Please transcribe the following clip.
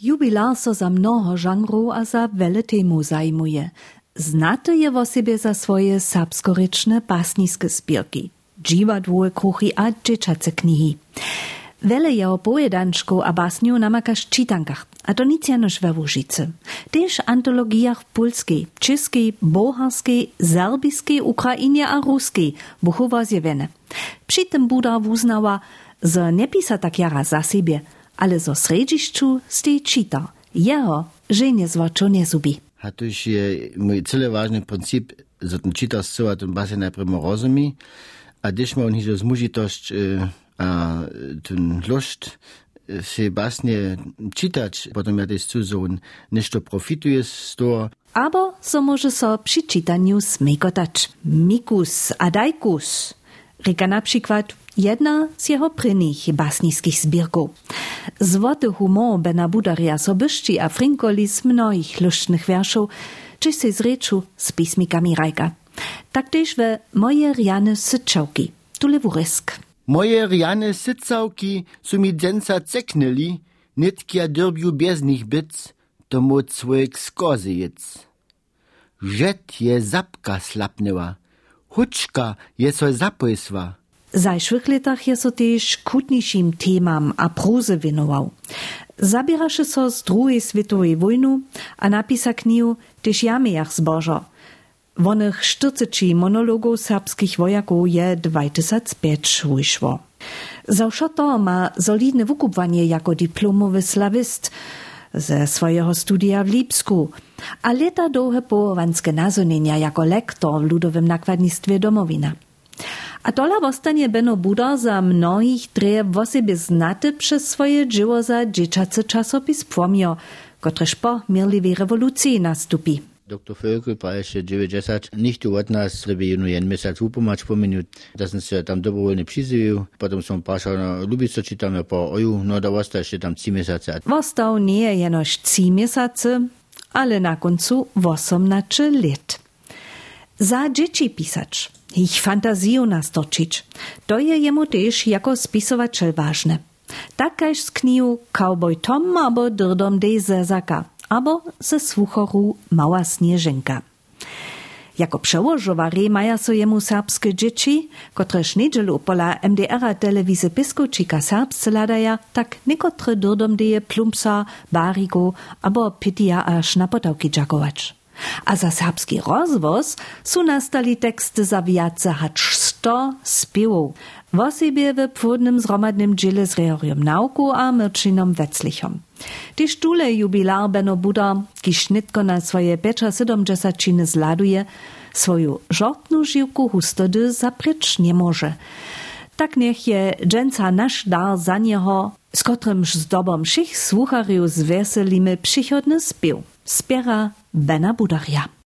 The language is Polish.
Jubilar so za mnoho žanrov a za vele temu zajmuje. Znate je vo sebe za swoje sapskoryczne basniske zbierki, dżiwadłowe kruchy a dzieciace knihy. Wele jeho pojedančkov a basniu namakaš čitankach, a to nic janož we Łužice. Tež antologijach serbijskiej, ukrainie a ruskiej, buchowa zjewene. Przy tym Buda uznała, że nie pisa tak jara za siebie, ale zo sredziszczu stej čita. Jeho, że nie zwačo nie zubi. A to je mój cele ważny princip, że ten czyta z ten basen najpierw rozumie, a gdyż ma on hižo zmužitość, a ten lust se basnie czytać, potem ja też cudzo nešto profituje z toho. Abo so może so przy czytaniu smekotać. Mikus a dajkus. Reka na przykład jedna z jeho prynych basnickich zbierków. Złoty humor Bena Budaria so byszczy a frinkoli z mnoich lusznych wierszów, czy se z reczu z pismikami rajka. Tak też we moje riane syczałki, tule wurysk. Moje riane sycałki su mi dzenca ceknęli, nitkia dyrbiu bez nich byc, to mu człowiek skozy jec. Żet je zapka slapnęła, huczka je so zapojsła. Zajszłych latach je so też kutniejszym temam a proze winował. Zabieraše so z drugiej światowej wojny, a napisa knihu też jamejach zbożo. Wonych 40 monologów serbskich wojaków je 2005 wyszło. Zawsze to ma solidne wykupwanie jako dyplomowy slawist ze swojego studia w Lipsku, a lata długie połowanskie nazonienia jako lektor w ludowym nakładnictwie domowina. A tola wostanie Beno Buda za mnohich dreje w sobie znaty przez swoje dzieło za dzieciacy czasopis Płomio, kotreż po mirliwej rewolucji nastupi. Dr. Völkel pa jeszcze 90 nicht od nas, żeby jedno jeden miesiąc upomać po minut, da sam se tam dobrowolnie przyzywił, potem są pašao na Lubico czytamy po oju, no da wosta jeszcze tam 3 miesiące. Wostał nie jenoż 3 miesiące, ale na końcu 18 lat. Za dzieci pisać, ich fantazję nastoczyć, to je jemu też jako spisowatel ważne. Takaż z knihu Cowboy Tom albo Dyrdom de Zezaka, albo ze słuchoru Mała Snieżynka. Jako przełożowa maja so jemu serbskie dzieci, kotreż niedzielu pola MDR-a telewizy Piskočika serbsce ladaja, tak niekotre dyrdom deje plumpsa, barigo, albo pitija a sznapotałki dżakować. A za serbski rozwoz su nastali teksty za wiace hacz sto spiewów, w osobie w płodnym zromadnym dziele z reorium nauku a myrczynom weclichom. Tyż tule jubilar Beno Buda, kiż na swoje 75 zladuje, swoją żortną żyłku hustody zaprycz nie może. Tak niech je dżęca nasz dar za niego, z kotrymż zdobom všich słuchariów zweselimy przychodny spiew. Spiera Bena Budaria.